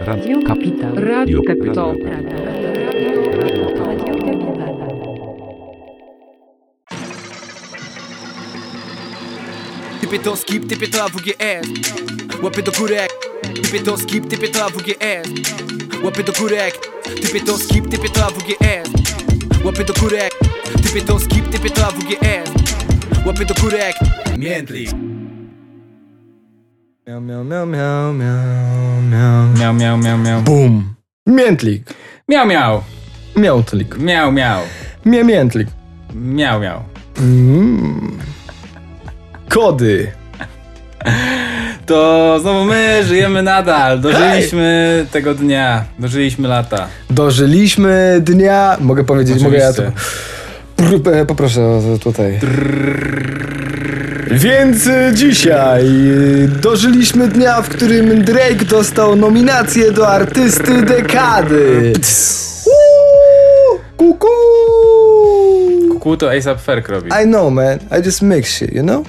Radio Kapital. Radio Capital. Typie to skip, typie to AWGS Łapy do górek. Typie to skip, typie to AWGS Łapy do górek. Typie to skip, typie to AWGS Łapy do górek. Typie to skip, typie to AWGS Łapy do górek Miał, miał, miał, miał, miał, miał. Miał, miał, miał, miał. Bum. Miętlik. Miał, miał. Miętlik. Miał, miał. Mie miętlik. Miał, miał. Mm. Kody. To znowu my żyjemy nadal. Dożyliśmy tego dnia. Dożyliśmy lata. Dożyliśmy dnia. Mogę powiedzieć, mogę ja to. E, Poproszę tutaj. Więc e, dzisiaj e, dożyliśmy dnia, w którym Drake dostał nominację do artysty dekady. Kuku! Kuku to ASAP Ferg robi. I know, man. I just mix shit, you know?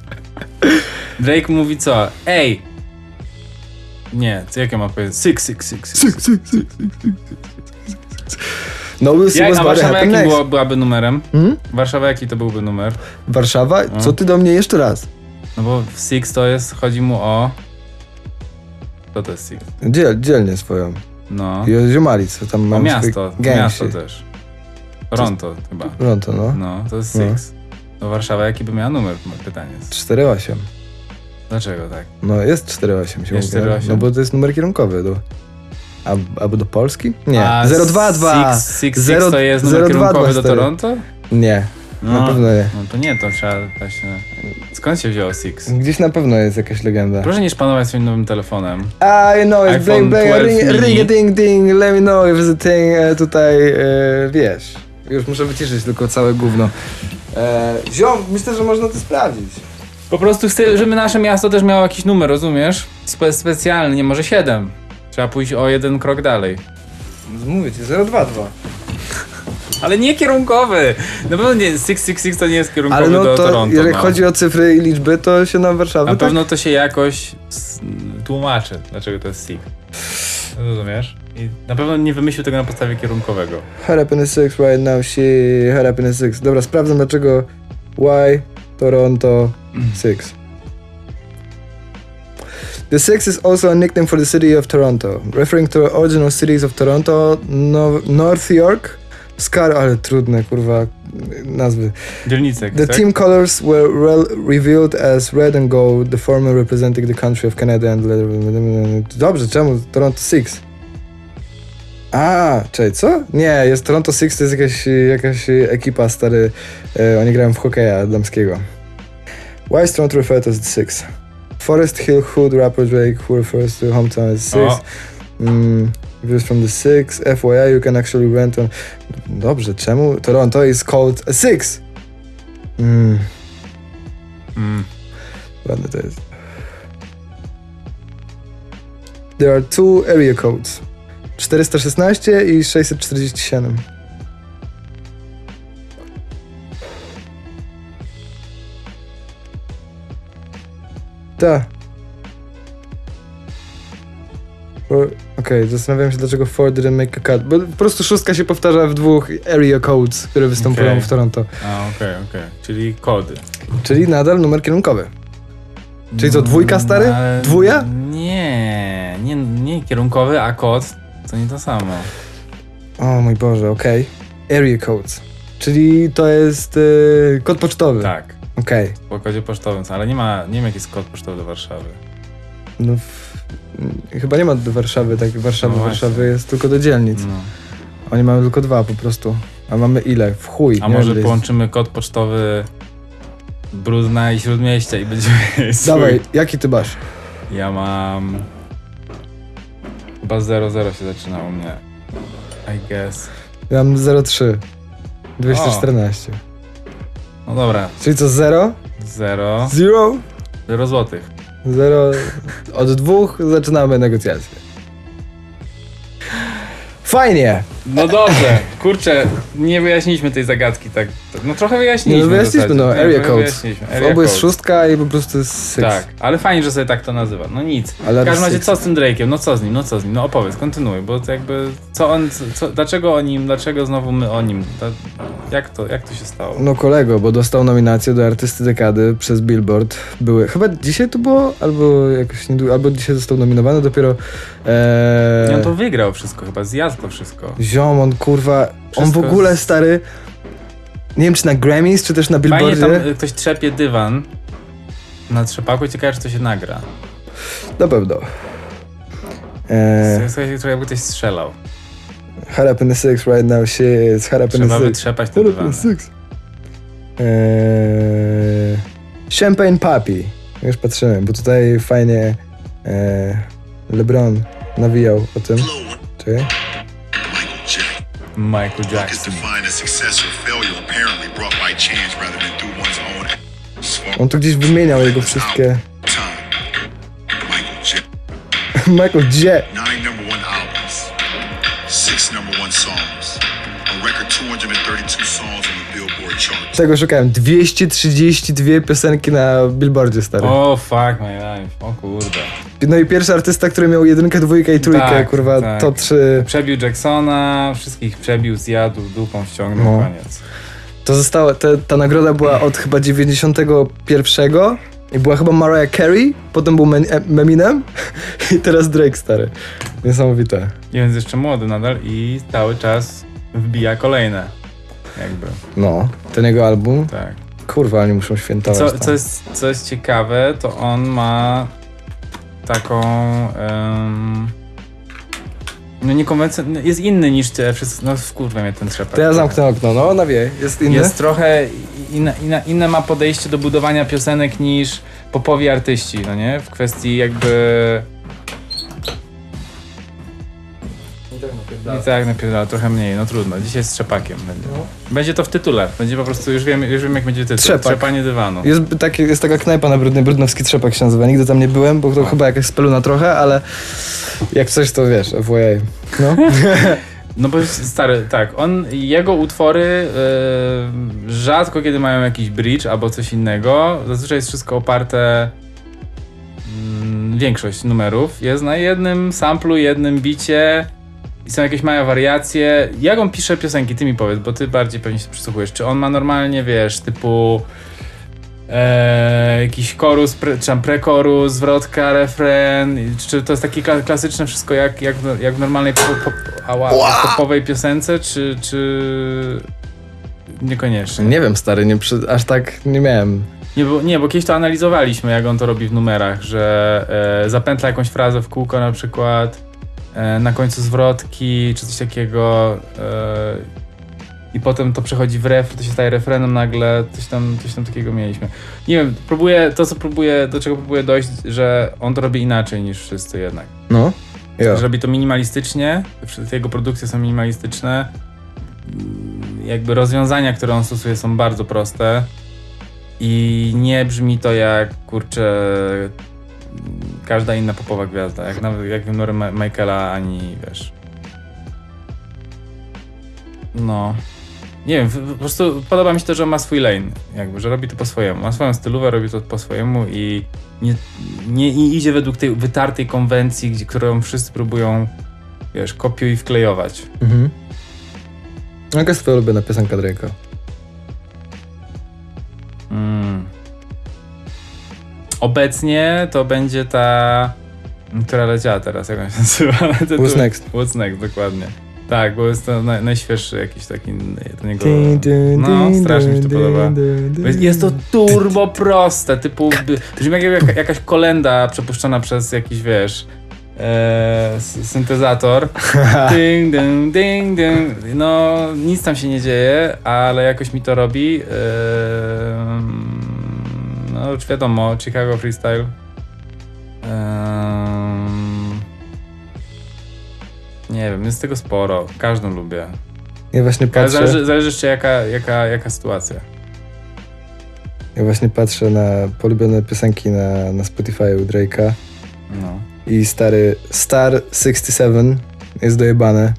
Drake mówi co? Ej! Nie, co jak ja mam powiedzieć? Six, six, six. six. No, we'll see what's a Warszawa jaki było, byłaby numerem? Hmm? Warszawa jaki to byłby numer? Warszawa? Co ty do mnie jeszcze raz? No bo w Six to jest, chodzi mu o... Co to jest Six? Dziel, dzielnie swoją. No. I ziomali, co tam O mam miasto, miasto też. Toronto chyba. Toronto, no. No, to jest No. Six. To Warszawa jaki by miała numer? Pytanie jest. 4,8. Dlaczego tak? No jest 4,8 się Jest mówi. 4,8? No bo to jest numer kierunkowy. Do, a, albo do Polski? Nie. A 022. Six, six, six Zero- to jest numer 022 kierunkowy do. Toronto? Nie, No, na pewno nie. No to nie, to trzeba właśnie... Skąd się wzięło Six? Gdzieś na pewno jest jakaś legenda. Proszę nie szpanować swoim nowym telefonem. I know, it's bling bling, 12 ring, ring ding ding, let me know if it's a thing, e, tutaj, e, wiesz. Już muszę wyciszyć tylko całe gówno. E, ziom, myślę, że można to sprawdzić. Po prostu chcę, żeby nasze miasto też miało jakiś numer, rozumiesz? Spe specjalny, nie może 7. Trzeba pójść o jeden krok dalej. Mówię ci, 022. Ale nie kierunkowy! Na pewno nie, 666 to nie jest kierunkowy Ale no do to, Toronto. jeżeli no. chodzi o cyfry i liczby, to się na Warszawę Na tak? pewno to się jakoś s- tłumaczy, dlaczego to jest SIG. Rozumiesz? I na pewno nie wymyślił tego na podstawie kierunkowego. Head up in the six right now, she head up in the six. Dobra, sprawdzam dlaczego Why Toronto six. The six is also a nickname for the city of Toronto, referring to original cities of Toronto, no North York, Scar, ale trudne kurwa nazwy. Dzielnicek, The tak? team colors were revealed as red and gold, the former representing the country of Canada and... Dobrze, czemu Toronto Six? A, czekaj, co? Nie, jest Toronto Six, to jest jakaś, jakaś ekipa, stary, e, oni grają w hokeja damskiego. Why is Toronto referred as the Six? Forest Hill Hood rapper Drake, who refers to hometown as Six. Mm, views from the Six, FYI, you can actually rent on... Dobrze, czemu? Toronto is called a Six. Mm, Mm. ładne to jest. There are two area codes. 416 i 647. Ta. Okej, zastanawiam się dlaczego Ford didn't make a cut. Bo po prostu szóstka się powtarza w dwóch area codes, które występują Okej. w Toronto. A, okej, okej. Czyli kody. Czyli nadal numer kierunkowy. Czyli co, dwójka, stary? Mm, ale- Dwuja? Nie, nie, nie kierunkowy, a kod to nie to samo. O mój Boże, okej. Area codes. Czyli to jest y, kod pocztowy. Tak, Okej. po kodzie pocztowym, ale nie ma, nie wiem jaki jest kod pocztowy do Warszawy. No w, mm, chyba nie ma do Warszawy, tak Warszawy, No. Warszawy jest tylko do dzielnic. No. Oni mają tylko dwa po prostu. A mamy ile? W chuj. A może wiem, połączymy kod pocztowy Brudna i Śródmieścia i będziemy. Dawaj, jaki ty masz? Ja mam... Chyba 00 się zaczyna u mnie. I guess. Ja mam 03. 214. No dobra, Czyli co, 0? 0. 0? 0 złotych. 0. Od dwóch zaczynamy negocjacje. Fajnie. No dobrze, kurczę, nie wyjaśniliśmy tej zagadki tak. No trochę wyjaśniliśmy. No wyjaśniliśmy, no, Nie, area code. Area obu jest szóstka i po prostu jest six. Tak, ale fajnie, że sobie tak to nazywa. No nic. Ale w każdym razie six. co z tym Drake'iem? No co z nim? No co z nim? No opowiedz, kontynuuj, bo to jakby co on, co, dlaczego o nim, dlaczego znowu my o nim? Jak, to, jak to się stało? No kolego, bo dostał nominację do artysty dekady przez Billboard. Były, chyba dzisiaj to było, albo jakoś niedługo, albo dzisiaj został nominowany dopiero. Nie, Eee, on to wygrał wszystko chyba, zjadł to wszystko. Ziom, on kurwa, on w Wszystko ogóle z- stary, nie wiem czy na Grammys, czy też na Fajnie Billboardzie. tam y, ktoś trzepie dywan na trzepaku i ciekawe, czy to się nagra. Na pewno. Eee, Słuchaj, jakby ktoś strzelał. up in the six right now, shit, hot up in Trzeba the six. wytrzepać te dywany. Eee, Champagne Papi. Już patrzyłem, bo tutaj fajnie eee, LeBron nawijał o tym. Czekaj. Michael Jackson. Luck is Jackson. defined as success or failure apparently brought by chance rather than through one's own small On tu gdzieś wymieniał jego wszystkie... time. Michael Jackson. Michael, gdzie? Tego szukałem. 232 piosenki na Billboardzie, stary. O, fuck my life. O kurde. No i pierwszy artysta, który miał jedynkę, dwójkę i trójkę, Tak, kurwa, tak. to trzy. Przebił Jacksona, wszystkich przebił, zjadł, dupą ściągnął, No. koniec. To zostało, te, ta nagroda była od chyba 91 i była chyba Mariah Carey, potem był Men- e- Eminem i teraz Drake, stary. Niesamowite. I Więc jeszcze młody nadal i cały czas wbija kolejne. Jakby, No, ten jego album, tak. kurwa, oni muszą świętować. Co, co, jest, co jest ciekawe, to on ma taką. em, no niekonwencjonalny. Jest inny niż te wszyscy. No wkurwa mnie ten trzepak. To ja zamknę okno, no, nawie, jest inny. Jest trochę inna, inna, inne ma podejście do budowania piosenek niż popowi artyści, no nie? W kwestii jakby... I tak napierdala, trochę mniej, no trudno. Dzisiaj z trzepakiem będzie. Będzie to w tytule. Będzie po prostu, już wiem, już wiem jak będzie tytuł. Trzepak. Trzepanie dywanu. Jest, taki, jest taka knajpa na Brudny, Brudnowski Trzepak się nazywa. Nigdy tam nie byłem, bo to chyba jakaś speluna trochę, ale jak coś to wiesz, FYI. No. No bo stary, tak, on, jego utwory yy, rzadko kiedy mają jakiś bridge albo coś innego. Zazwyczaj jest wszystko oparte, mm, większość numerów jest na jednym samplu, jednym bicie i są jakieś małe wariacje. Jak on pisze piosenki, ty mi powiedz, bo ty bardziej pewnie się przysłuchujesz. Czy on ma normalnie, wiesz, typu e, jakiś chorus, pre, czy tam prekorus, zwrotka, refren, czy to jest takie kla- klasyczne wszystko jak, jak, w- jak w normalnej pop, pop, ała, popowej piosence, czy, czy niekoniecznie? Nie wiem, stary, nie przy, aż tak nie miałem. Nie bo, nie, bo kiedyś to analizowaliśmy, jak on to robi w numerach, że e, zapętla jakąś frazę w kółko na przykład, na końcu zwrotki, czy coś takiego e, i potem to przechodzi w refren, to się staje refrenem nagle, coś tam, coś tam takiego mieliśmy. Nie wiem, próbuję, to co próbuję, do czego próbuję dojść, że on to robi inaczej niż wszyscy jednak. No. Jo. Że robi to minimalistycznie, wszystkie jego produkcje są minimalistyczne. Jakby rozwiązania, które on stosuje są bardzo proste i nie brzmi to jak, kurczę, każda inna popowa gwiazda, jak nawet jak Ma- Michaela, ani wiesz. No. Nie wiem, po prostu podoba mi się to, że ma swój lane, jakby, że robi to po swojemu. Ma swoją stylówę, robi to po swojemu i nie, nie idzie według tej wytartej konwencji, gdzie, którą wszyscy próbują, wiesz, kopiuj i wklejować. Mhm. Jaka jest twoja ulubiona piosenka Drake'a? Mm. Obecnie to będzie ta, która leciała teraz, jak ona się nazywa? What's next? What's next, dokładnie. Tak, bo jest to naj, najświeższy jakiś taki, to niego, no strasznie mi się to podoba. Jest to turbo proste, typu, brzmi jak jaka- jakaś kolenda przepuszczona przez jakiś, wiesz, e, syntezator. Ding, ding, ding, ding. No, nic tam się nie dzieje, ale jakoś mi to robi. Ehm, no, już wiadomo, Chicago Freestyle. Ehm, nie wiem, jest tego sporo. Każdą lubię. Ja właśnie Ale patrzę, zależy, zależy jeszcze jaka, jaka, jaka sytuacja. ja właśnie patrzę na polubione piosenki na, na Spotify u Drake'a No. i stary Star 67 jest dojebane.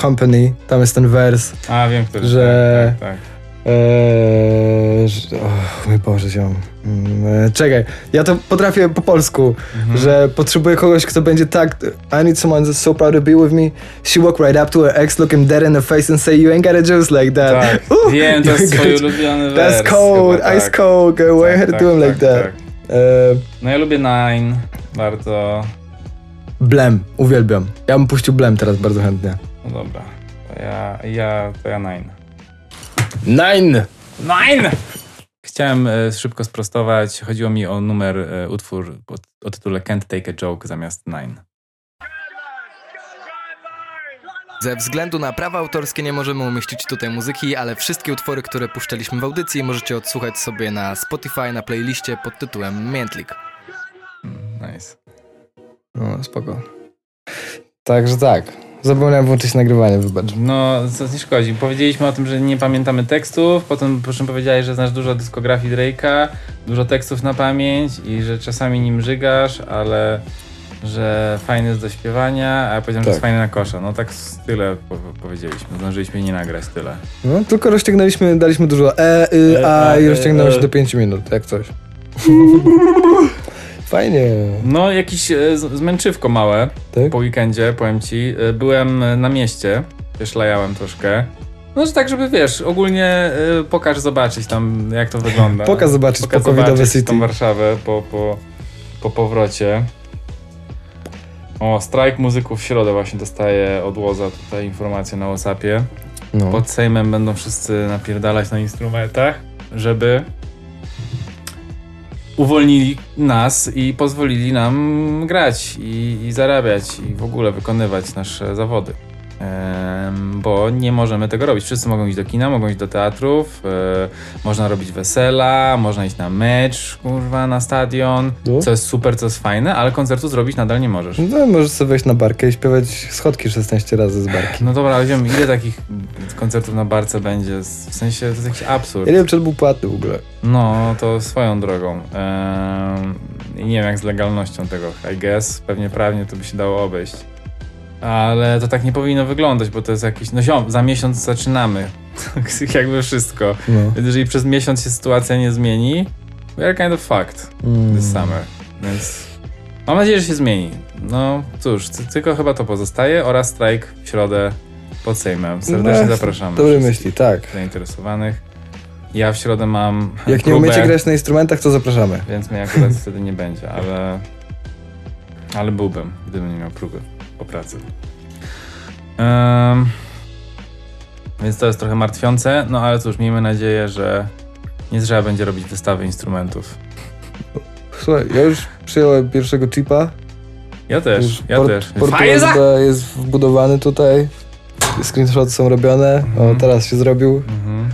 Company, tam jest ten wers, A, wiem, który. Że- Tak, tak, tak. Eee, że- o mój Boże, ziom. Mm, e, czekaj, ja to potrafię po polsku, Mhm. że potrzebuję kogoś, kto będzie tak I need someone that's so proud to be with me. She walk right up to her ex, look him dead in the face and say you ain't got a juice like that. Tak, Ooh, wiem, to jest got- ulubiony wers. That's cold, chyba, ice tak. cold, girl, why you Tak, had to do him tak, like tak, that? tak. Eee, No ja lubię Nine bardzo. Blem, uwielbiam. Ja bym puścił Blem teraz bardzo chętnie. No dobra. To ja, ja, to ja Nine. Nine! Nine! Chciałem e, szybko sprostować. Chodziło mi o numer, e, utwór o, o tytule Can't Take a Joke zamiast Nine. Ze względu na prawa autorskie nie możemy umieścić tutaj muzyki, ale wszystkie utwory, które puszczaliśmy w audycji możecie odsłuchać sobie na Spotify na playliście pod tytułem Miętlik. Nice. No, spoko. Także tak. Zapomniałem włączyć nagrywanie, wybacz. No, co nie szkodzi. Powiedzieliśmy o tym, że nie pamiętamy tekstów, potem po czym powiedziałeś, że znasz dużo dyskografii Drake'a, dużo tekstów na pamięć i że czasami nim żygasz, ale że fajny jest do śpiewania, a ja powiedziałem, że Tak. jest fajny na kosza. No tak tyle po powiedzieliśmy. Zdążyliśmy nie nagrać tyle. No, tylko rozciągnęliśmy, daliśmy dużo e, y, E, a a, i e, rozciągnęło się e. do 5 minut, jak coś. Fajnie. No, jakieś e, zmęczywko małe Tak? po weekendzie, powiem ci. E, Byłem e, na mieście, też lajałem troszkę. No, że tak, żeby wiesz, ogólnie pokaż zobaczyć tam, jak to wygląda. Pokaz zobaczyć Pokaz po zobaczyć city. tą Warszawę po, po, po powrocie. O, strajk muzyków w środę właśnie dostaje od Łoza tutaj informację na Whatsappie. No. Pod Sejmem będą wszyscy napierdalać na instrumentach, żeby uwolnili nas i pozwolili nam grać i, i zarabiać i w ogóle wykonywać nasze zawody. Bo nie możemy tego robić. Wszyscy mogą iść do kina, mogą iść do teatrów, e, można robić wesela, można iść na mecz, kurwa, na stadion, No. co jest super, co jest fajne, ale koncertu zrobić nadal nie możesz. No, możesz sobie wejść na barkę i śpiewać schodki 16 razy z barki. No dobra, ale wiem, ile takich koncertów na barce będzie? W sensie, to jest jakiś absurd. Ja nie wiem, czy to był płatny w ogóle. No, to swoją drogą. I nie wiem jak z legalnością tego, I guess. Pewnie prawnie to by się dało obejść. Ale to tak nie powinno wyglądać, bo to jest jakiś... No ziom, za miesiąc zaczynamy. Jakby wszystko. No. Więc jeżeli przez miesiąc się sytuacja nie zmieni, we are kind of fucked Mm. this summer. Więc mam nadzieję, że się zmieni. No cóż, ty- tylko chyba to pozostaje oraz strajk w środę pod Sejmem. Serdecznie No, zapraszamy. Dobre myśli, tak. Zainteresowanych. Ja w środę mam Jak nie próbę, umiecie grać na instrumentach, to zapraszamy. więc mnie akurat wtedy nie będzie, ale ale byłbym, gdybym nie miał próby pracy. Em, więc to jest trochę martwiące, no ale cóż, miejmy nadzieję, że nie trzeba będzie robić wystawy instrumentów. Słuchaj, ja już przyjąłem pierwszego chipa. Ja też, Już ja port- też. Port USB jest wbudowany tutaj. Screenshoty są robione. Mhm. O, teraz się zrobił. Mhm.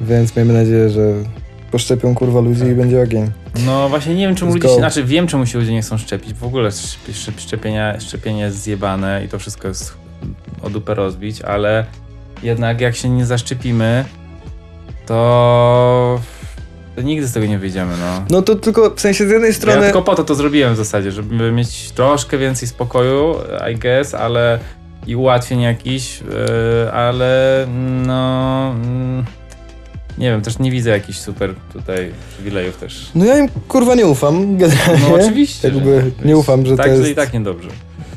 Więc miejmy nadzieję, że poszczepią kurwa ludzi Tak. i będzie ogień. No właśnie nie wiem czemu Let's ludzie go. się, znaczy wiem czemu się ludzie nie chcą szczepić. W ogóle szczep- szczep- szczepienia, szczepienie jest zjebane i to wszystko jest o dupę rozbić, ale jednak jak się nie zaszczepimy, to, to nigdy z tego nie wyjdziemy, no. No to tylko w sensie z jednej Ja strony. tylko po to to zrobiłem w zasadzie, żeby mieć troszkę więcej spokoju, I guess, ale i ułatwień jakichś, yy, ale no... mm, nie wiem, też nie widzę jakichś super tutaj przywilejów też. No ja im kurwa nie ufam, generalnie. No oczywiście. Jakby że- nie ufam, że tak, to jest. że i tak niedobrze.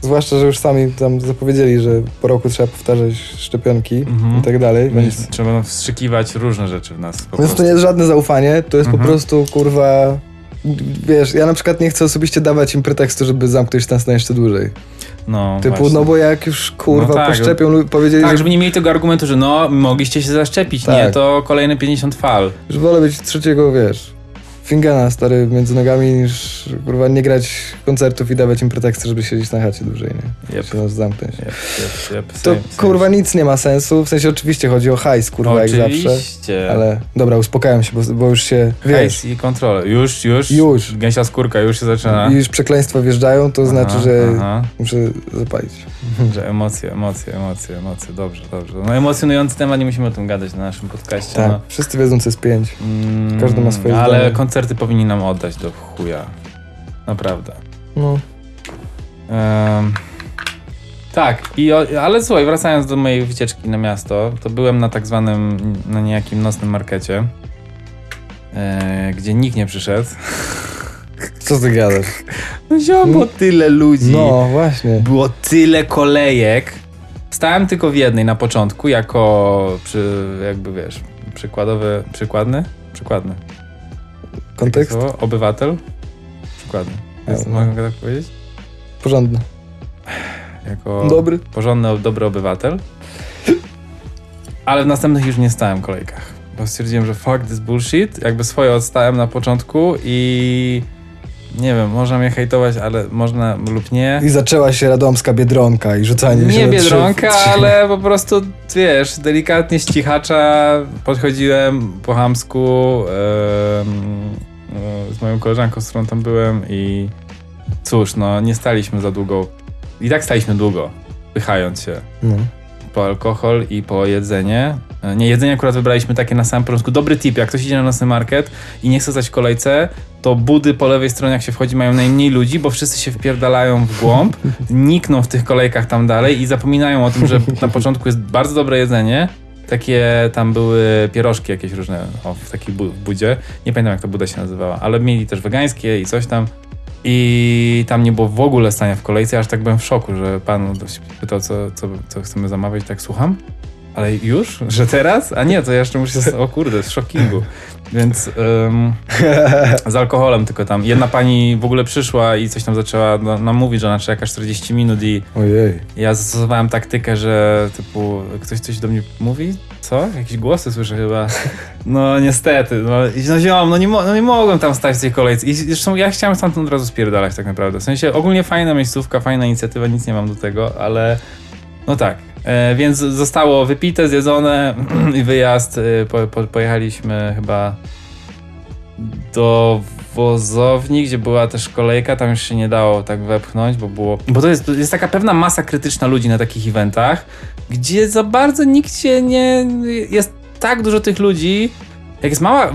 Zwłaszcza, że już sami tam zapowiedzieli, że po roku trzeba powtarzać szczepionki Mhm. i tak dalej. Więc, Więc trzeba wstrzykiwać różne rzeczy w nas. Po więc to nie jest żadne zaufanie, to jest po Mhm. prostu kurwa. Wiesz, ja na przykład nie chcę osobiście dawać im pretekstu, żeby zamknąć nas na jeszcze dłużej. No, Typu, właśnie. no bo jak już kurwa No tak, poszczepią, lu- powiedzieli, Tak, że żeby nie mieli tego argumentu, że no, mogliście się zaszczepić. Tak. Nie, to kolejne 50 fal. że wolę być trzeciego, wiesz, fingana stary między nogami, niż kurwa nie grać koncertów i dawać im preteksty, żeby siedzieć na chacie dłużej, nie? Yep. Się zamknąć. Jep, jep, jep, To same, same. kurwa nic nie ma sensu, w sensie oczywiście chodzi o hajs, kurwa, jak zawsze. Oczywiście. Ale dobra, uspokajam się, bo, bo już się, wiesz, Hejs i kontrolę. Już, już. Już. Gęsia skórka już się zaczyna. i już przekleństwa wjeżdżają, to Aha, znaczy, że Aha, muszę zapalić. że emocje, emocje, emocje, emocje. Dobrze, dobrze. No emocjonujący temat, nie musimy o tym gadać na naszym podcaście. Tak, No. wszyscy wiedzą, co jest pięć. Mm, Każdy ma swoje Ale zdanie. Koncerty powinni nam oddać do chuja. Naprawdę. No, Em, Tak, i ale słuchaj, wracając do mojej wycieczki na miasto, to byłem na tak zwanym, na niejakim nocnym markecie, e, gdzie nikt nie przyszedł. Co ty gadasz? No ziom, było tyle ludzi. No, właśnie. Było tyle kolejek. Stałem tylko w jednej na początku, jako przy, jakby wiesz, przykładowy, przykładny? Przykładny. Kontekst? Słowo? Obywatel? Przykładny. Jest, A, mogę tak powiedzieć? Porządny. Jako Dobry. porządny, dobry obywatel. Ale w następnych już nie stałem w kolejkach. Bo stwierdziłem, że fuck this bullshit. Jakby swoje odstałem na początku i nie wiem, można mnie hejtować, ale można lub nie. I zaczęła się radomska biedronka i rzucanie się Nie na trzy- biedronka, trzy- ale po prostu, wiesz, delikatnie z cichacza podchodziłem po e, z moją koleżanką, z którą tam byłem i cóż, no nie staliśmy za długo. I tak staliśmy długo, pychając się No. po alkohol i po jedzenie. E, Nie, jedzenie akurat wybraliśmy takie na samym początku. Dobry tip, jak ktoś idzie na nocny market i nie chce stać w kolejce, to budy po lewej stronie, jak się wchodzi, mają najmniej ludzi, bo wszyscy się wpierdalają w głąb, nikną w tych kolejkach tam dalej i zapominają o tym, że na początku jest bardzo dobre jedzenie. Takie tam były pierożki jakieś różne o, w takiej budzie. Nie pamiętam jak ta buda się nazywała, ale mieli też wegańskie i coś tam. I tam nie było w ogóle stania w kolejce, aż tak byłem w szoku, że pan się pytał, co, co, co chcemy zamawiać, tak słucham. Ale już? Że teraz? A nie, to ja jeszcze muszę... O kurde, z shockingu. Więc ym, z alkoholem tylko tam. Jedna pani w ogóle przyszła i coś tam zaczęła nam mówić, że ona czeka 40 minut i Ojej. ja zastosowałem taktykę, że typu ktoś coś do mnie mówi? Co? Jakieś głosy słyszę chyba. No niestety, no, i no no nie, no nie mogłem tam stać w tej kolejce. I zresztą ja chciałem stamtąd od razu spierdalać tak naprawdę. W sensie ogólnie fajna miejscówka, fajna inicjatywa, nic nie mam do tego, ale no tak. E, więc zostało wypite, zjedzone i wyjazd. E, po, po, pojechaliśmy chyba do wozowni, gdzie była też kolejka, tam już się nie dało tak wepchnąć, bo było... Bo to jest, to jest taka pewna masa krytyczna ludzi na takich eventach, gdzie za bardzo nikt się nie... Jest tak dużo tych ludzi, jak jest mała,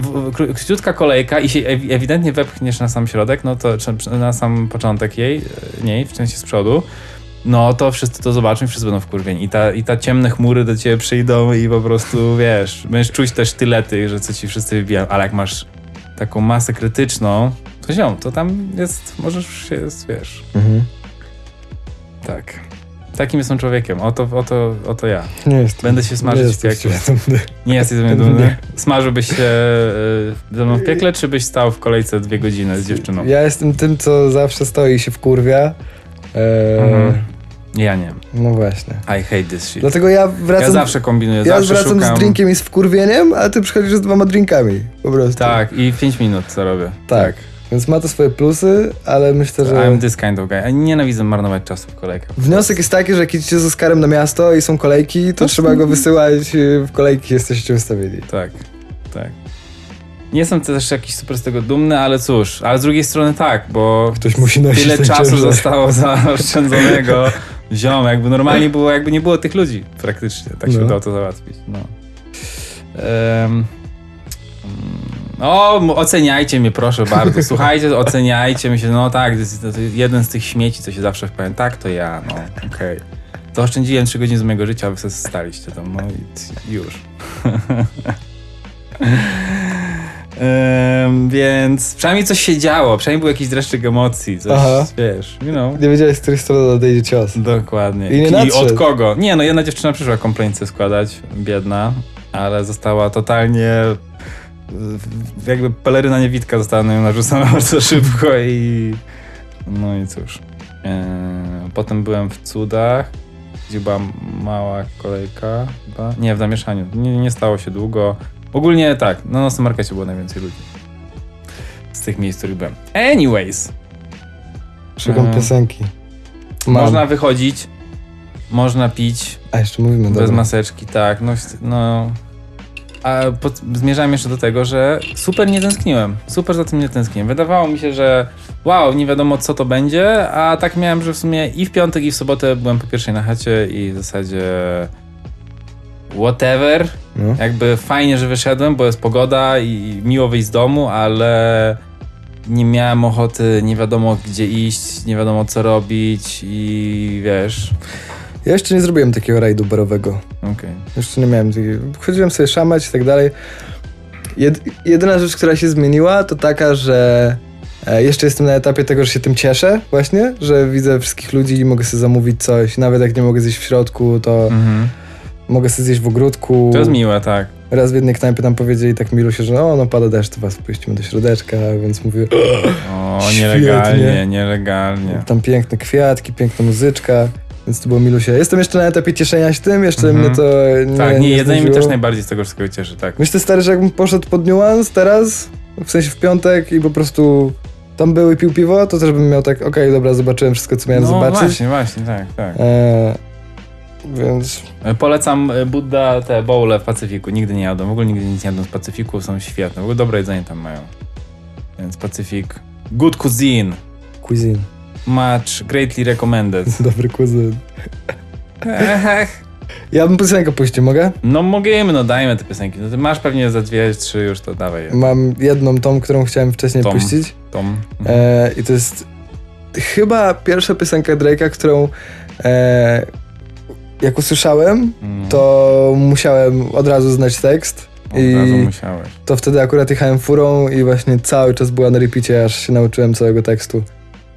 króciutka kolejka i się ewi- ewidentnie wepchniesz na sam środek, no to na sam początek jej, e, niej, w części z przodu, no to wszyscy to zobaczą i wszyscy będą wkurwieni. I ta, I ta ciemne chmury do ciebie przyjdą i po prostu, wiesz, będziesz czuć też tylety, że co ci wszyscy wybijają, ale jak masz taką masę krytyczną, to ziom, to tam jest, możesz się, wiesz, Mhm. tak. Takim jestem człowiekiem, oto, oto, oto ja. Nie jestem. Będę się smażyć nie w piekle. Nie jesteś ze mnie dumny? Smażyłbyś się e, ze mną w piekle, czy byś stał w kolejce dwie godziny z dziewczyną? Ja jestem tym, co zawsze stoi i się wkurwia. Eee, Mhm. Ja nie. No właśnie. I hate this shit. Dlatego ja wracam, Ja zawsze kombinuję, ja zawsze wracam szukam... z drinkiem i z wkurwieniem, a ty przychodzisz z dwoma drinkami. Po prostu. Tak, i 5 minut co robię. Tak. Więc ma to swoje plusy, ale myślę, że... I'm this kind of guy. Nienawidzę marnować czasu w kolejkach. Wniosek jest taki, że jak idziecie z Oskarem na miasto i są kolejki, to trzeba go wysyłać y, w kolejki, jesteście ustawieni. Tak, tak. Nie jestem też jakiś super z tego dumny, ale cóż, ale z drugiej strony tak, bo Ktoś musi nosić tyle czasu ciężar. zostało zaoszczędzonego. Ziom, jakby normalnie było, jakby nie było tych ludzi praktycznie. Tak się No. udało to załatwić. No. Em, o, oceniajcie mnie proszę bardzo. Słuchajcie, oceniajcie. Myślę, no tak, to jest, jeden z tych śmieci, co się zawsze wpowiem. Tak, to ja, no okej. To oszczędziłem 3 godziny z mojego życia, a wy sobie staliście tam, no i już. Więc przynajmniej coś się działo, przynajmniej był jakiś dreszczyk emocji, coś, Aha. wiesz, you know. Nie wiedziałeś, z której strony nadejdzie cios. Dokładnie. I nie I od kogo? Nie, no jedna dziewczyna przyszła kompleńce składać, biedna, ale została totalnie jakby peleryna niewidka została na nią narzucona bardzo szybko i no i cóż. Potem byłem w Cudach, gdzie była mała kolejka chyba. Nie, w zamieszaniu. Nie, nie stało się długo. Ogólnie tak, na nocnym markecie było najwięcej ludzi. Z tych miejsc, w których byłem. Anyways, Szukam Mhm. piosenki. Mam. można wychodzić, można pić, A jeszcze mówimy, Bez dobra. maseczki, tak. No, no. A pod, zmierzałem jeszcze do tego, że super nie tęskniłem. Super za tym nie tęskniłem. Wydawało mi się, że wow, nie wiadomo co to będzie, a tak miałem, że w sumie i w piątek, i w sobotę byłem po pierwszej na chacie i w zasadzie whatever. No. Jakby fajnie, że wyszedłem, bo jest pogoda i miło wyjść z domu, ale nie miałem ochoty nie wiadomo gdzie iść, nie wiadomo co robić i wiesz... Ja jeszcze nie zrobiłem takiego rajdu barowego. Okej. Jeszcze nie miałem takiego. Chodziłem sobie szamać i tak dalej. Jed, jedyna rzecz, która się zmieniła, to taka, że e, jeszcze jestem na etapie tego, że się tym cieszę właśnie, że widzę wszystkich ludzi i mogę sobie zamówić coś. Nawet jak nie mogę zjeść w środku, to Mhm. Mogę sobie zjeść w ogródku. To jest miłe, tak. Raz w jednej knajpie tam powiedzieli tak milu się, że no, no pada deszcz, to was puścimy do środeczka, więc mówię, O, Świetnie. nielegalnie, nielegalnie. tam piękne kwiatki, piękna muzyczka, więc to było milusie. Jestem jeszcze na etapie cieszenia się tym, jeszcze Mhm. mnie to nie tak, nie, jedzenie mnie znudziło. też najbardziej z tego wszystkiego cieszy, tak. Myślę stary, że jakbym poszedł pod niuans teraz, w sensie w piątek i po prostu tam był i pił piwo, to też bym miał tak, okej, dobra, zobaczyłem wszystko, co miałem no zobaczyć. właśnie, właśnie, tak, tak. E, więc Polecam e, Buddha te bowle w Pacyfiku. Nigdy nie jadą. W ogóle nigdy nic nie jadą z Pacyfiku. Są świetne. W ogóle dobre jedzenie tam mają. Więc Pacyfik. Good cuisine. cuisine. Much greatly recommended. Dobry kuzyn. Ja bym piosenkę puścił, mogę? No możemy, no dajmy te piosenki. No ty masz pewnie za dwie, trzy już, to dawaj. je. Mam jedną tą, którą chciałem wcześniej Tom. puścić. Tom. E, I to jest chyba pierwsza piosenka Drake'a, którą e, jak usłyszałem, Mm. to musiałem od razu znać tekst. Od I razu musiałeś. to wtedy akurat jechałem furą i właśnie cały czas była na repeacie, aż się nauczyłem całego tekstu.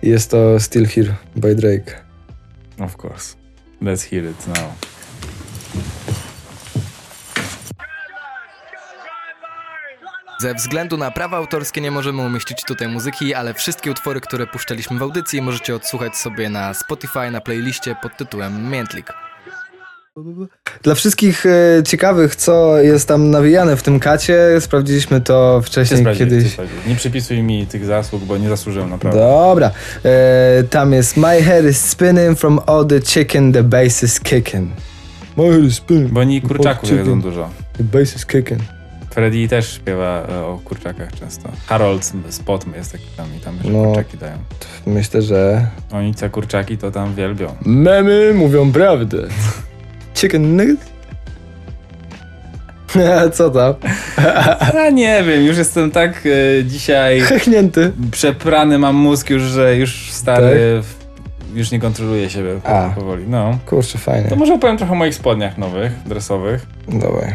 I jest to Still Here by Drake. Of course. Let's hear it now. Ze względu na prawa autorskie nie możemy umieścić tutaj muzyki, ale wszystkie utwory, które puszczaliśmy w audycji możecie odsłuchać sobie na Spotify na playliście pod tytułem Miętlik. Dla wszystkich e, ciekawych, co jest tam nawijane w tym kacie, sprawdziliśmy to wcześniej kiedyś. Nie przypisuj mi tych zasług, bo nie zasłużyłem naprawdę. Dobra. E, tam jest My head is spinning from all the chicken, the bass is kicking. My head is spinning. Bo oni kurczaków jedzą dużo. The bass is kicking. Freddy też śpiewa e, o kurczakach często. Harold Spot jest taki tam i tam że No. kurczaki dają. Myślę, że Oni te kurczaki to tam wielbią. memy mówią prawdę. Chicken nuggets? Co tam? A nie wiem, już jestem tak e, dzisiaj Hechnięty. przeprany mam mózg już, że już stary w, już nie kontroluję siebie Tak? A. powoli. No. Kurczę, fajnie. To może opowiem trochę o moich spodniach nowych, dresowych. Dawaj.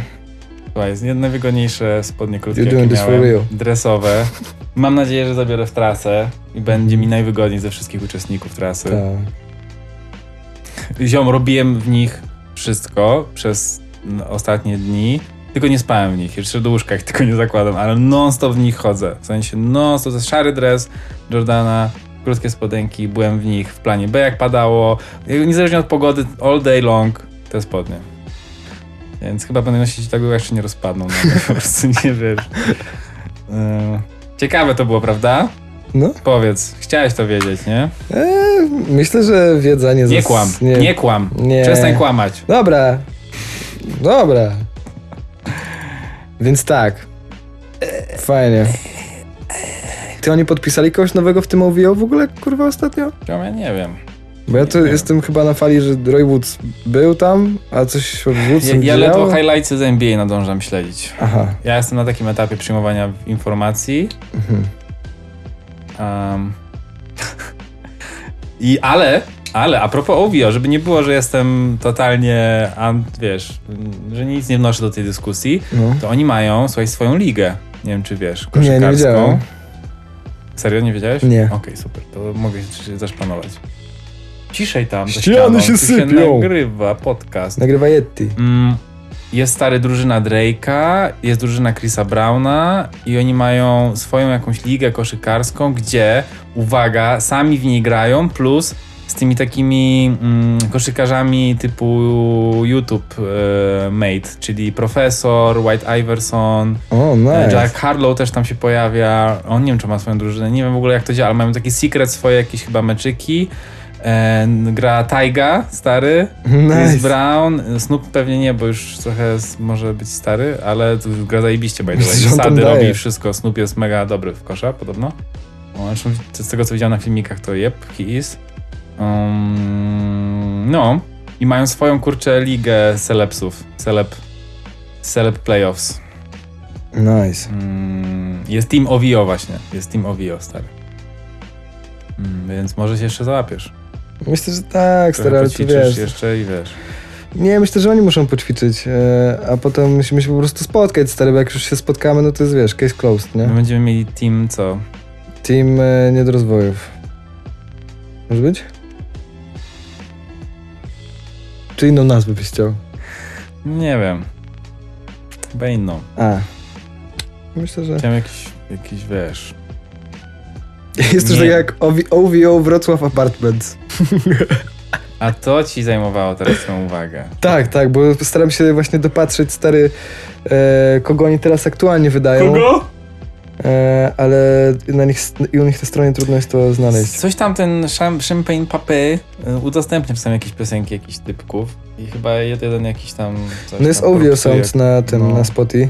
Słuchaj, jest jedne wygodniejsze spodnie krótkie, You're doing this for real. dresowe. Mam nadzieję, że zabiorę w trasę i będzie mi najwygodniej ze wszystkich uczestników trasy. Tak. Ziom, robiłem w nich wszystko przez ostatnie dni, tylko nie spałem w nich. Jeszcze do łóżka ich tylko nie zakładam, ale non-stop w nich chodzę. W sensie non-stop, to jest szary dres Jordana, krótkie spodenki, byłem w nich w planie B jak padało. Niezależnie od pogody, all day long te spodnie. Więc chyba będę nosić jak się nie rozpadną. No, po prostu nie wiesz. Yy, Ciekawe to było, prawda? No. Powiedz, chciałeś to wiedzieć, nie? Eee, myślę, że wiedza nie Nie zas- kłam, nie, kłam. Nie. Przestań kłamać. Dobra. Dobra. Więc tak. Fajnie. Ty oni podpisali kogoś nowego w tym OVO w ogóle, kurwa, ostatnio? Ja nie wiem. Bo ja tu Nie jestem chyba na fali, że Roy Woods był tam, a coś od Ja, Woodsem ja działo. ledwo highlightsy z NBA nadążam śledzić. Aha. Ja jestem na takim etapie przyjmowania informacji. Um, I ale, ale a propos OVO, żeby nie było, że jestem totalnie, wiesz, że nic nie wnoszę do tej dyskusji, No. to oni mają, słuchaj, swoją ligę. Nie wiem, czy wiesz, Nie, nie koszykarską. wiedziałem. Serio, nie wiedziałeś? Nie. Okej, super, to mogę się zaszpanować. Ciszej tam, Ściany ścianą, się sypią. nagrywa podcast. Nagrywa Yeti. Mm, jest stary drużyna Drake'a, jest drużyna Chrisa Browna i oni mają swoją jakąś ligę koszykarską, gdzie, uwaga, sami w niej grają, plus z tymi takimi mm, koszykarzami typu YouTube e, Mate, czyli Profesor, White Iverson, O, e, nice. Jack Harlow też tam się pojawia. On nie wiem, czy ma swoją drużynę, nie wiem w ogóle jak to działa, ale mają taki secret swoje jakieś chyba meczyki. Gra Taiga, stary, Chris Nice. Brown, Snoop pewnie nie, bo już trochę może być stary, ale to gra zajebiście, by the way. Daje. robi wszystko, Snoop jest mega dobry w kosza, podobno. Zresztą z tego, co widziałem na filmikach, to yep, he is. Um, no, i mają swoją, kurczę, ligę celebsów, celeb, celeb playoffs. Nice. Mm, jest Team OVO właśnie, jest Team OVO, stary. Mm, więc może się jeszcze załapiesz. Myślę, że tak, stary, ale poćwiczysz wiesz. jeszcze i wiesz. Nie, myślę, że oni muszą poćwiczyć, e, a potem musimy się po prostu spotkać, stary, bo jak już się spotkamy, no to jest, wiesz, case closed, nie? My będziemy mieli team co? Team e, niedorozwojów. Może być? Czy inną nazwę byś chciał? Nie wiem. Chyba inną. A. Myślę, że... Chciałem jakiś, jakiś wiesz... Jest coś Nie. tak jak OV OVO Wrocław Apartments. A to ci zajmowało teraz twoją uwagę. Tak, tak, bo staram się właśnie dopatrzeć, stary, e, kogo oni teraz aktualnie wydają. E, ale na nich, i u nich te strony trudno jest to znaleźć. Coś tam ten Cham- Champagne Papy y, udostępnia czasami jakieś piosenki jakichś typków i chyba jeden jakiś tam... Coś No jest Ovio. Sound na tym, No. na Spotify.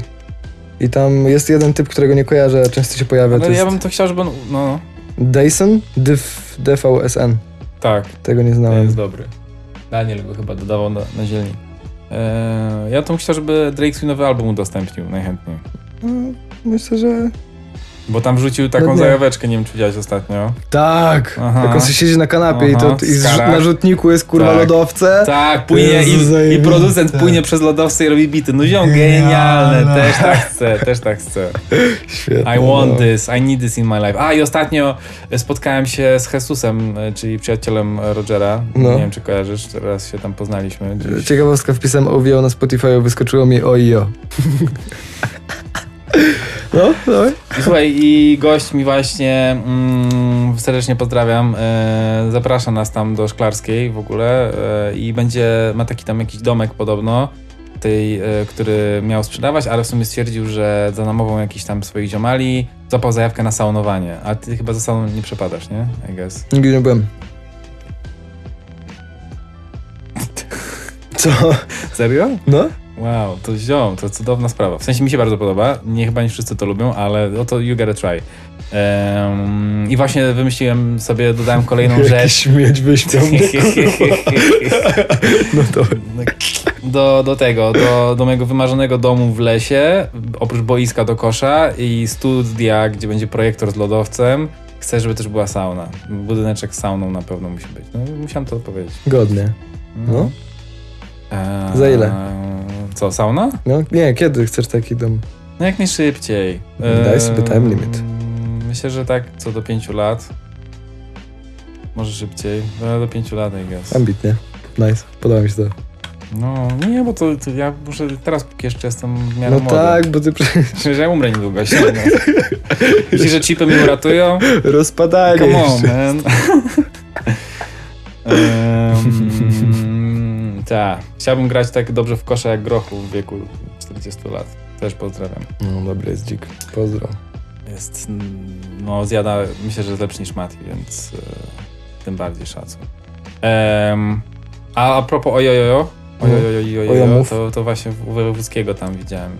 I tam jest jeden typ, którego nie kojarzę, a często się pojawia. to Ale ja jest bym to chciał, żeby on... No, Dyson? Dyv, DVSN. tak. Tego nie To znałem. jest dobry. Daniel go chyba dodawał na, na zielni. Eee, ja to chciał, żeby Drake swój nowy album udostępnił najchętniej. No, myślę, że... Bo tam wrzucił taką No nie. zajaweczkę, nie wiem czy widziałeś ostatnio. Tak! Aha. Jak on sobie siedzi na kanapie i, to, Aha, i z, skara. na rzutniku jest kurwa Tak. lodowce. Tak, płynie i, i producent płynie przez lodowce i robi bity. No ziom, genialne, też tak chcę, też tak chcę. Świetnie. I want no. this, I need this in my life. A i ostatnio spotkałem się z Jesusem, e, czyli przyjacielem Rogera. No. Nie wiem czy kojarzysz, teraz się tam poznaliśmy. Ciekawostka, wpisałem OVO na Spotify, wyskoczyło mi OIO. No, dawaj. Słuchaj, i gość mi właśnie mm, serdecznie pozdrawiam. E, zaprasza nas tam do Szklarskiej w ogóle e, i będzie, ma taki tam jakiś domek podobno, tej, e, który miał sprzedawać, ale w sumie stwierdził, że za namową jakichś tam swoich ziomali złapał zajawkę na saunowanie. A ty chyba za sauną nie przepadasz, nie? I guess. Nigdy nie byłem. Co? Serio? No? Wow, to ziom, to cudowna sprawa. W sensie mi się bardzo podoba. Nie chyba nie wszyscy to lubią, ale oto you gotta try. Em, I właśnie wymyśliłem sobie, dodałem kolejną rzecz. śmieć wyśmiał mnie. No to... do, do tego, do, do mojego wymarzonego domu w lesie, oprócz boiska do kosza i studia, gdzie będzie projektor z lodowcem. Chcę, żeby też była sauna. Budyneczek z sauną na pewno musi być. No, musiałem to powiedzieć. Godnie. No. Eee, Za ile? Co, sauna? No, nie, kiedy chcesz taki dom? No jak najszybciej. Daj sobie time limit. Myślę, że tak co do pięciu lat. Może szybciej, ale do pięciu lat, I guess. Ambitnie. Nice. Podoba mi się to. No nie, bo to, to ja muszę teraz, póki jeszcze jestem w miarę No młody. tak, bo ty przecież ja umrę niedługo. Się, no. Myślisz, że chipy mnie uratują? rozpadanie Come on, man. um, tak. Chciałbym grać tak dobrze w kosza jak grochu w wieku 40 lat. Też pozdrawiam. No dobry jest dzik. Pozdro. Jest, no zjada, myślę, że jest lepszy niż Mati, więc e, tym bardziej szacun. Em, a a propos ojojojo, ojojojo, Ojomów. to, to właśnie u Wojewódzkiego tam widziałem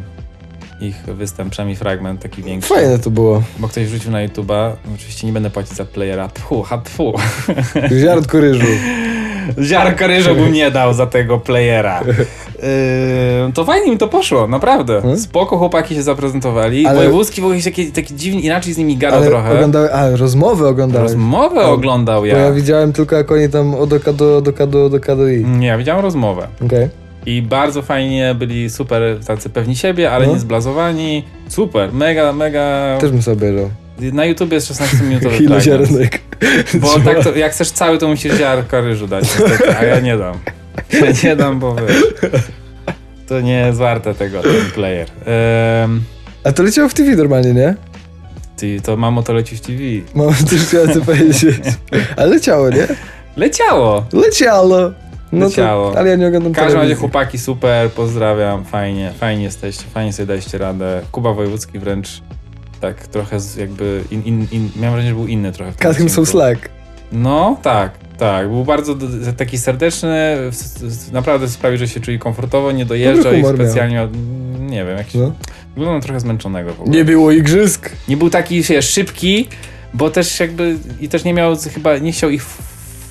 ich występ, przynajmniej fragment taki większy. Fajne to było. Bo ktoś wrzucił na YouTube'a, no oczywiście nie będę płacić za playera, tfu, ha tfu. Ziarnko ryżu. Ziarka ryżu bym nie dał za tego playera. Yy, to fajnie mi to poszło, naprawdę. Hmm? Spoko chłopaki się zaprezentowali. Ale- Wojewódzki w ogóle się taki, taki dziwny, inaczej z nimi gada Ale trochę. oglądały, a rozmowy oglądałeś. Rozmowę O, oglądał Bo ja. ja widziałem tylko jak oni tam od oka do, od oka do, do oka do i. Nie, ja widziałem rozmowę. Okej. I bardzo fajnie byli super tacy pewni siebie, ale No. nie zblazowani. Super, mega, mega. Też bym sobie obejrzał. Na YouTubie jest 16 minutowy Ile fragment. ziarnek. Bo tak to, jak chcesz cały, to musisz ziarka ryżu dać, niestety, a ja nie dam. Ja nie dam, bo wiesz, to nie jest warte tego, ten player. Um, A to leciało w TV normalnie, nie? ty, to mamo to leci w TV. Mam też chciałem to powiedzieć. Ale leciało, nie? Leciało! Leciało! No Leciało. To, ale ja nie oglądam W każdym razie chłopaki super, pozdrawiam, fajnie, fajnie jesteście, fajnie sobie daliście radę. Kuba Wojewódzki wręcz tak trochę jakby, in, in, in, miałem wrażenie, że był inny trochę some odcinku. slack. No, tak, tak. Był bardzo taki serdeczny, naprawdę sprawił, że się czuli komfortowo, nie dojeżdżał miał. specjalnie, od- nie wiem, jakiś, No. wyglądał trochę zmęczonego w ogóle. Nie było igrzysk. Nie był taki wiesz, szybki, bo też jakby, i też nie miał, chyba, nie chciał ich,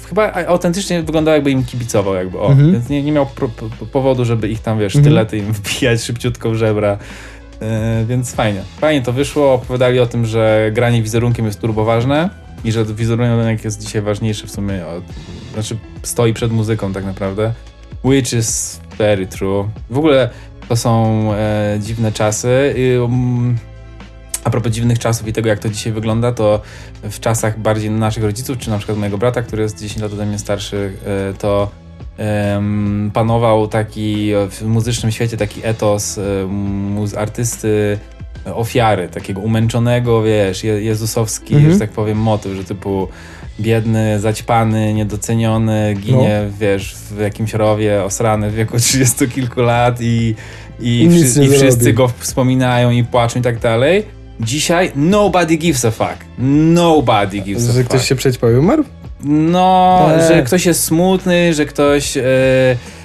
chyba autentycznie wyglądał jakby im kibicował jakby, o, Mhm. więc nie, nie miał pro, po- powodu, żeby ich tam, wiesz, Mhm. sztylety im wbijać szybciutko w żebra. Yy, więc fajnie. Fajnie to wyszło. Opowiadali o tym, że granie wizerunkiem jest turbo ważne. i że wizerunek jest dzisiaj ważniejszy w sumie, od, znaczy stoi przed muzyką tak naprawdę, which is very true. W ogóle to są e, dziwne czasy. I, um, a propos dziwnych czasów i tego, jak to dzisiaj wygląda, to w czasach bardziej naszych rodziców, czy na przykład mojego brata, który jest 10 lat ode mnie starszy, e, to panował taki w muzycznym świecie taki etos e, muz, artysty e, ofiary, takiego umęczonego, wiesz, je, jezusowski, Mhm. że tak powiem, motyw, że typu biedny, zaćpany, niedoceniony, ginie, No. wiesz, w jakimś rowie, osrany w wieku 30 kilku lat i, i, I wszy- i wszyscy go wspominają i płaczą i tak dalej. Dzisiaj nobody gives a fuck. Nobody gives a Że fuck. ktoś się przećpał i umarł? No, Eee. że ktoś jest smutny, że ktoś e,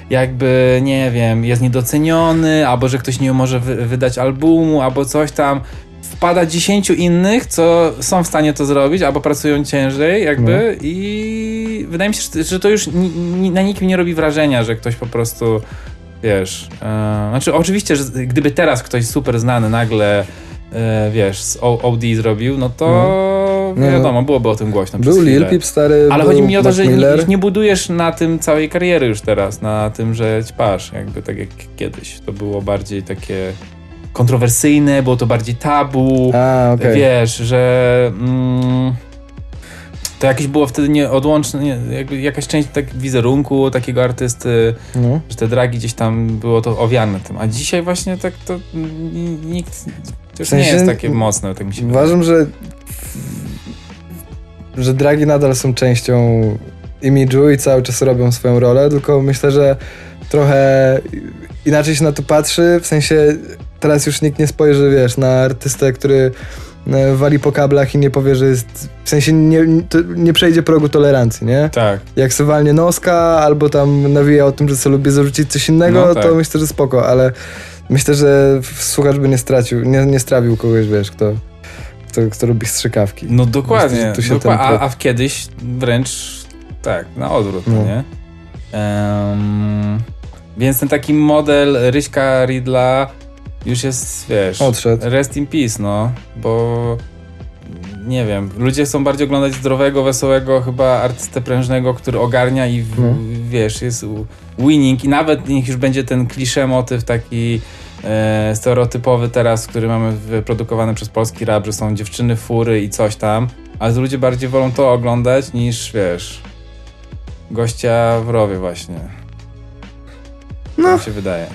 jakby, nie wiem, jest niedoceniony, albo że ktoś nie może wy, wydać albumu, albo coś tam. Wpada dziesięciu innych, co są w stanie to zrobić, albo pracują ciężej, jakby, No. i wydaje mi się, że- to już ni, ni, na nikim nie robi wrażenia, że ktoś po prostu, wiesz, e, znaczy oczywiście, że gdyby teraz ktoś super znany nagle, e, wiesz, z OD zrobił, no to Nie, no. wiadomo, byłoby o tym głośno Był Lil. Peep stary, Ale chodzi mi o to, Mac że nie, nie budujesz na tym całej kariery już teraz, na tym, że ćpasz, jakby tak jak kiedyś. To było bardziej takie kontrowersyjne, było to bardziej tabu. A, okej. Wiesz, że mm, to jakieś było wtedy nieodłączne, nie, jakby jakaś część tak wizerunku takiego artysty, No. że te dragi gdzieś tam było to owiane tym. A dzisiaj właśnie tak to nikt, to już W sensie nie jest takie mocne, tak mi się wydaje. Uważam, że że dragi nadal są częścią imidżu i cały czas robią swoją rolę, tylko myślę, że trochę inaczej się na to patrzy, w sensie teraz już nikt nie spojrzy, wiesz, na artystę, który wali po kablach i nie powie, że jest, w sensie nie, nie przejdzie progu tolerancji, nie? Tak. Jak se walnie noska, albo tam nawija o tym, że sobie lubi zarzucić coś innego, No tak. to myślę, że spoko, ale myślę, że słuchacz by nie stracił, nie, nie strawił kogoś, wiesz, kto, kto, kto lubi strzykawki. No dokładnie. Myślę, a, a w kiedyś wręcz tak, na odwrót, No. nie? Em, więc ten taki model Ryśka Ridla już jest, wiesz, Odszedł. rest in peace, no, bo nie wiem, ludzie chcą bardziej oglądać zdrowego, wesołego chyba artystę prężnego, który ogarnia i w, No. wiesz, jest winning i nawet niech już będzie ten klisze motyw taki e, stereotypowy teraz, który mamy wyprodukowany przez polski rap, że są dziewczyny, fury i coś tam, ale ludzie bardziej wolą to oglądać niż, wiesz, gościa w rowie właśnie. No. No. mi się wydaje.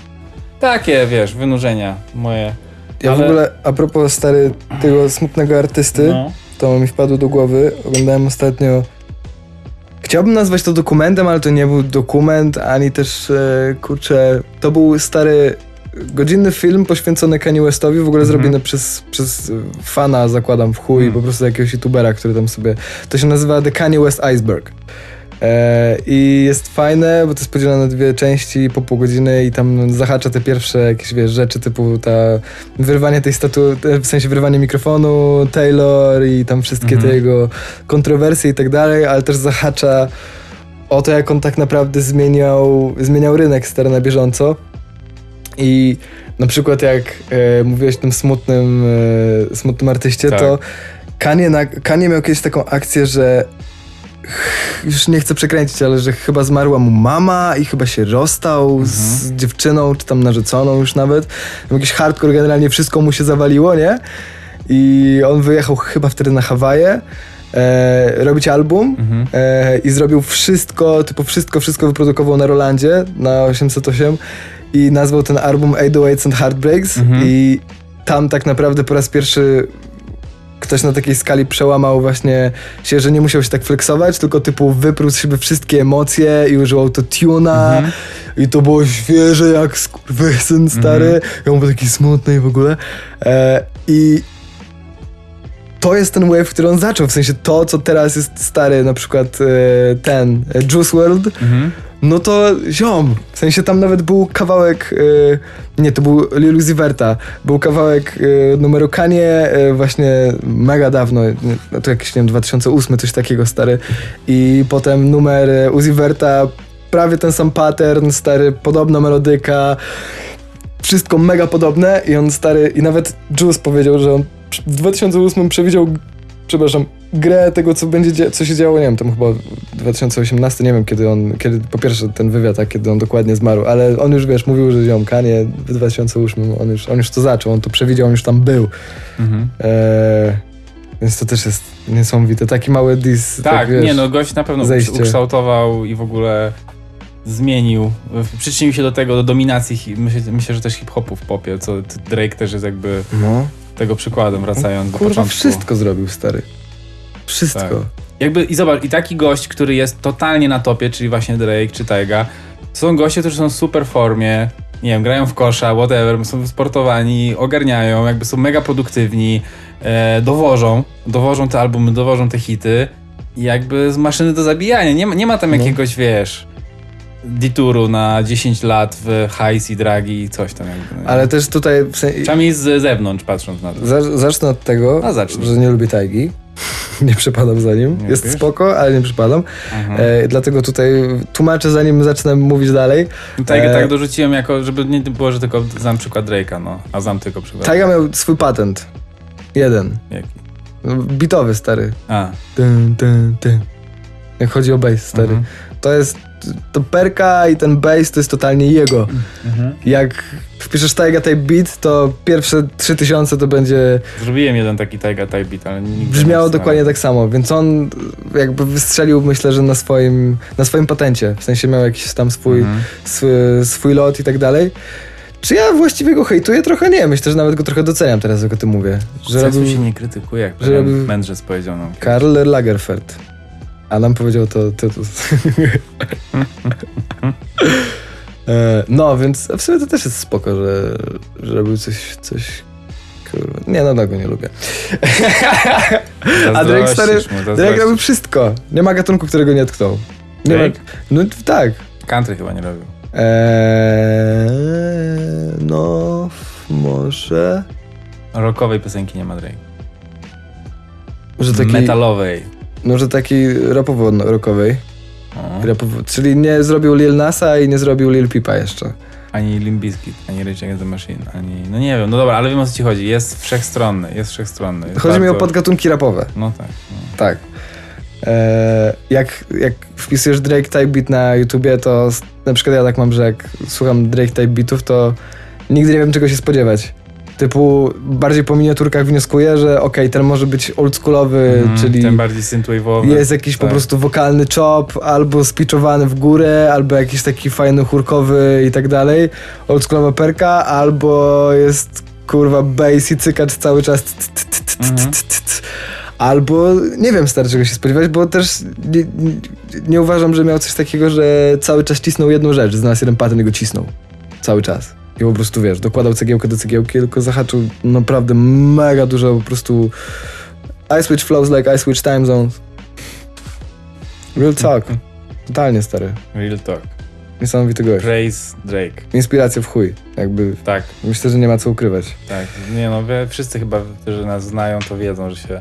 Takie, wiesz, wynurzenia moje. Ja w ale- ogóle, a propos stary tego smutnego artysty, No. to mi wpadło do głowy, oglądałem ostatnio Chciałbym nazwać to dokumentem, ale to nie był dokument, ani też, e, kurczę, to był stary godzinny film poświęcony Kanye Westowi, w ogóle Mhm. zrobiony przez, przez fana, zakładam, w chuj, Mm. po prostu jakiegoś youtubera, który tam sobie... To się nazywa The Kanye West Iceberg. E, I jest fajne, bo to jest podzielone na dwie części po pół godziny i tam zahacza te pierwsze jakieś, wiesz, rzeczy typu ta wyrwanie tej statu, w sensie wyrwanie mikrofonu, Taylor i tam wszystkie Mhm. te jego kontrowersje i tak dalej, ale też zahacza o to, jak on tak naprawdę zmieniał, zmieniał rynek stary na bieżąco. I na przykład jak e, mówiłeś o tym smutnym, e, smutnym artyście, Tak. to Kanye, na, Kanye miał kiedyś taką akcję, że już nie chcę przekręcić, ale że chyba zmarła mu mama i chyba się rozstał z dziewczyną, czy tam narzeczoną już nawet. Tam jakiś hardcore, generalnie wszystko mu się zawaliło, nie? I on wyjechał chyba wtedy na Hawaje e, robić album Mhm. e, i zrobił wszystko, typu wszystko, wszystko wyprodukował na Rolandzie, na 808 i nazwał ten album 808s and Heartbreaks Mhm. i tam tak naprawdę po raz pierwszy ktoś na takiej skali przełamał właśnie się, że nie musiał się tak flexować, tylko typu wyprół z siebie wszystkie emocje i użył autotuna Mhm. i to było świeże jak skurwysyn stary Mhm. on był taki smutny i w ogóle e, i to jest ten wave, który on zaczął, w sensie to, co teraz jest stary, na przykład e, ten e, Juice World, Mhm. no to ziom, w sensie tam nawet był kawałek, e, nie, to był Lil Uzi Verta, był kawałek numeru Kanye e, właśnie mega dawno, no to jakiś, nie wiem, 2008, coś takiego stary i potem numer Uzi Verta, prawie ten sam pattern, stary, podobna melodyka, wszystko mega podobne i on stary, i nawet Juice powiedział, że on w 2008 przewidział przepraszam, grę tego, co będzie, co się działo, nie wiem, tam chyba 2018, nie wiem kiedy on, kiedy, po pierwsze ten wywiad, tak, kiedy on dokładnie zmarł, ale on już, wiesz, mówił, że ziomkanie w 2008, on już, on już to zaczął, on to przewidział, on już tam był. Mhm. Eee, więc to też jest niesamowite. Taki mały dis. Tak, wiesz, nie no, gość na pewno zejście. ukształtował i w ogóle zmienił, przyczynił się do tego, do dominacji, myślę, myślę że też hip-hopu w popie, co Drake też jest jakby No, tego przykładem, wracając do kurwa, początku. wszystko zrobił, stary. Wszystko. Tak. Jakby, i zobacz, i taki gość, który jest totalnie na topie, czyli właśnie Drake czy Tyga, są goście, którzy są w super formie, nie wiem, grają w kosza, whatever, są sportowani, ogarniają, jakby są mega produktywni, e, dowożą, dowożą te albumy, dowożą te hity jakby z maszyny do zabijania. Nie ma, nie ma tam No. jakiegoś, wiesz, dituru na 10 lat w hajs i dragi i coś tam jakby. no. Ale też tutaj, w Przynajmniej z zewnątrz patrząc na to. Za- Zacznę od tego, A, że nie lubię Tajgi. Nie przypadam za nim. Nie Jest lubisz? spoko, ale nie przypadam. Mhm. E, dlatego tutaj tłumaczę, zanim zacznę mówić dalej. Tak, E, tak dorzuciłem jako, żeby nie było, że tylko znam przykład Drake'a, no. A znam tylko przykład. Tajga miał swój patent. Jeden. Jaki? No, Bitowy, stary. A. Dyn, dyn, dyn. Jak chodzi o bass, stary. Mhm. To jest... To perka i ten bass to jest totalnie jego. Mhm. Jak wpiszesz Taiga Type Beat, to pierwsze 3000 to będzie Zrobiłem jeden taki Taiga Type Beat, ale nigdy brzmiało nie dokładnie tak samo, więc on jakby wystrzelił myślę, że na swoim, na swoim patencie, w sensie miał jakiś tam swój, Mhm. swój, swój lot i tak dalej. Czy ja właściwie go hejtuję? Trochę nie, myślę, że nawet go trochę doceniam teraz, jak o tym mówię. Że robił się nie krytykuje, jak że że robił- mędrzec powiedział nam. Karl Lagerfeld. A nam powiedział to Tytus. E, no, więc w sumie to też jest spoko, że, że robił coś, coś kurwa. Nie, no, no go nie lubię. A Drake, stary, Drake robił wszystko. Nie ma gatunku, którego nie tknął. Nie ma, no tak. Country chyba nie robił. Eee, no, może... Rockowej piosenki nie ma Drake. Że taki, Metalowej. Może taki rapowo-rockowej. O. Rapowo, czyli nie zrobił Lil Nasa i nie zrobił Lil Pipa jeszcze. Ani Limp Bizkit, ani Rage Against the Machine, ani... No nie wiem, no dobra, ale wiem o co ci chodzi. Jest wszechstronny, jest wszechstronny. Jest Chodzi mi o bardzo- podgatunki rapowe. No tak. No. Tak. Eee, jak, jak wpisujesz Drake Type Beat na YouTubie, to na przykład ja tak mam, że jak słucham Drake Type Beatów, to nigdy nie wiem czego się spodziewać. Typu bardziej po miniaturkach wnioskuję, że okej, ten może być oldschoolowy, Mhm, czyli Tym bardziej synthwave'owy. jest jakiś po tak. prostu wokalny chop, albo spiczowany w górę, albo jakiś taki fajny chórkowy i tak dalej, oldschoolowa perka, albo jest kurwa bass i cykacz cały czas Mhm. albo nie wiem stary czego się spodziewać, bo też nie, nie, nie uważam, że miał coś takiego, że cały czas cisnął jedną rzecz, znalazł jeden patent i go cisnął. Cały czas. I po prostu wiesz, dokładał cegiełkę do cegiełki, tylko zahaczył naprawdę mega dużo po prostu I switch flows like I switch time zones. Real talk. Totalnie stary. Real talk. Niesamowity gość. Praise Drake. Inspiracja w chuj. Jakby Tak, myślę, że nie ma co ukrywać. tak. Nie no, wszyscy chyba, którzy nas znają, to wiedzą, że się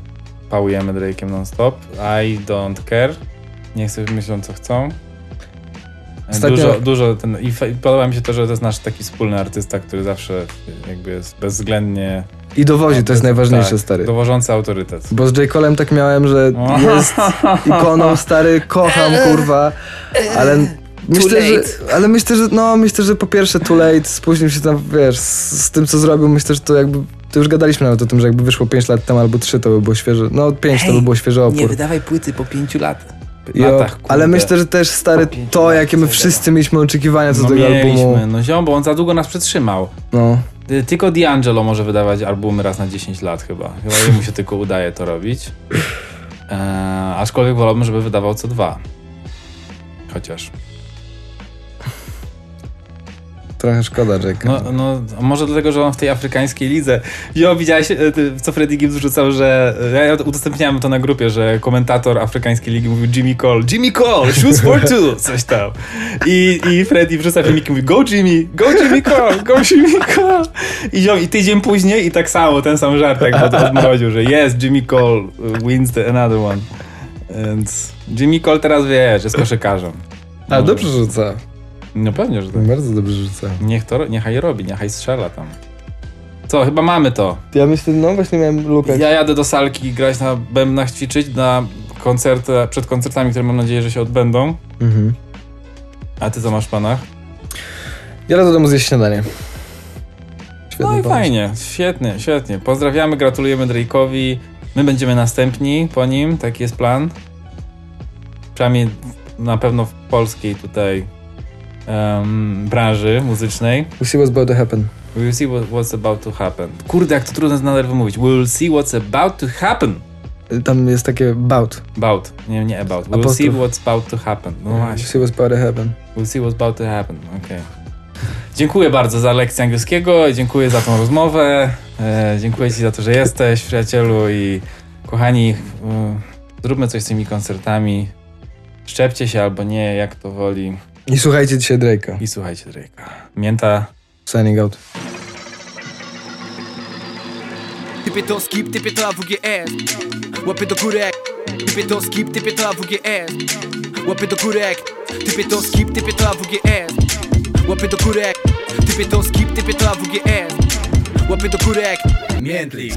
pałujemy Drake'em non-stop. I don't care. Niech sobie myślą, co chcą. Ostatnio- Dużo, dużo ten, i podoba mi się to, że to jest nasz taki wspólny artysta, który zawsze jakby jest bezwzględnie I dowozi, to jest najważniejsze, tak, stary. dowożący autorytet. Bo z J. Colem tak miałem, że jest ikoną, stary, kocham, kurwa, ale myślę, że, ale myślę, że, no, myślę, że po pierwsze too late, spóźnił się tam, wiesz, z, z tym, co zrobił, myślę, że to jakby, to już gadaliśmy nawet o tym, że jakby wyszło 5 lat temu albo 3, to by było świeże, no 5 to by było świeży opór. wydawaj płyty po pięciu latach. Jo, latach kurde. ale myślę, że też, stary, to, jakie my wszyscy mieliśmy oczekiwania co no do tego mieliśmy, albumu, no ziom, bo on za długo nas przetrzymał. no, Y, Tylko D'Angelo może wydawać albumy raz na 10 lat chyba. Chyba jemu się tylko udaje to robić. Eee, aczkolwiek wolałbym, żeby wydawał co dwa. Chociaż. Trochę szkoda Jake'a. No, no, może dlatego, że on w tej afrykańskiej lidze. Jo, widziałeś, e, co Freddy Gibbs wrzucał, że. Ja ja udostępniałem to na grupie, że komentator afrykańskiej ligi mówił Jimmy Cole. Jimmy Cole, shoes for two! Coś tam. I, i Freddy wrzuca filmiki i mówi Go Jimmy, go Jimmy Cole, go Jimmy Cole. I, ziom, I tydzień później i tak samo, ten sam żartek od, odmroził, że jest Jimmy Cole uh, wins the another one. Więc Jimmy Cole teraz wiesz, jest koszykarzem. A dobrze rzuca, No pewnie, że tak. bardzo dobrze rzuca. Niech to, niechaj robi, niechaj strzela tam. Co, chyba mamy to. Ja myślę, no właśnie miałem lukać. Ja jadę do salki grać na bębnach, ćwiczyć na koncerty, przed koncertami, które mam nadzieję, że się odbędą. Mhm. A ty co masz w planach? Ja do domu zjeść śniadanie. Świetny No i pomysł. fajnie, świetnie, świetnie. Pozdrawiamy, gratulujemy Drake'owi. My będziemy następni po nim, taki jest plan. Przynajmniej na pewno w polskiej tutaj em, branży muzycznej. We'll see what's about to happen. We'll see what, what's about to happen. Kurde, jak to trudno nadal wymówić. We'll see what's about to happen. Tam jest takie bout. About, nie, nie about. We'll Apostrof. see what's about to happen. No We'll właśnie. see what's about to happen. We'll see what's about to happen. Okej. Dziękuję bardzo za lekcję angielskiego, dziękuję za tą rozmowę, e, dziękuję Ci za to, że jesteś, przyjacielu i kochani, e, zróbmy coś z tymi koncertami. Szczepcie się albo nie, jak to woli I słuchajcie dzisiaj Drake'a. i słuchajcie Drake'a. Mięta, Signing out. Typie to skip, typie to AWGS Łapy do górek Typie to skip, typie to AWGS Łapy do górek Typie to skip, typie to AWGS Łapy do górek Typie to skip, typie to AWGS Łapy do górek Miętlik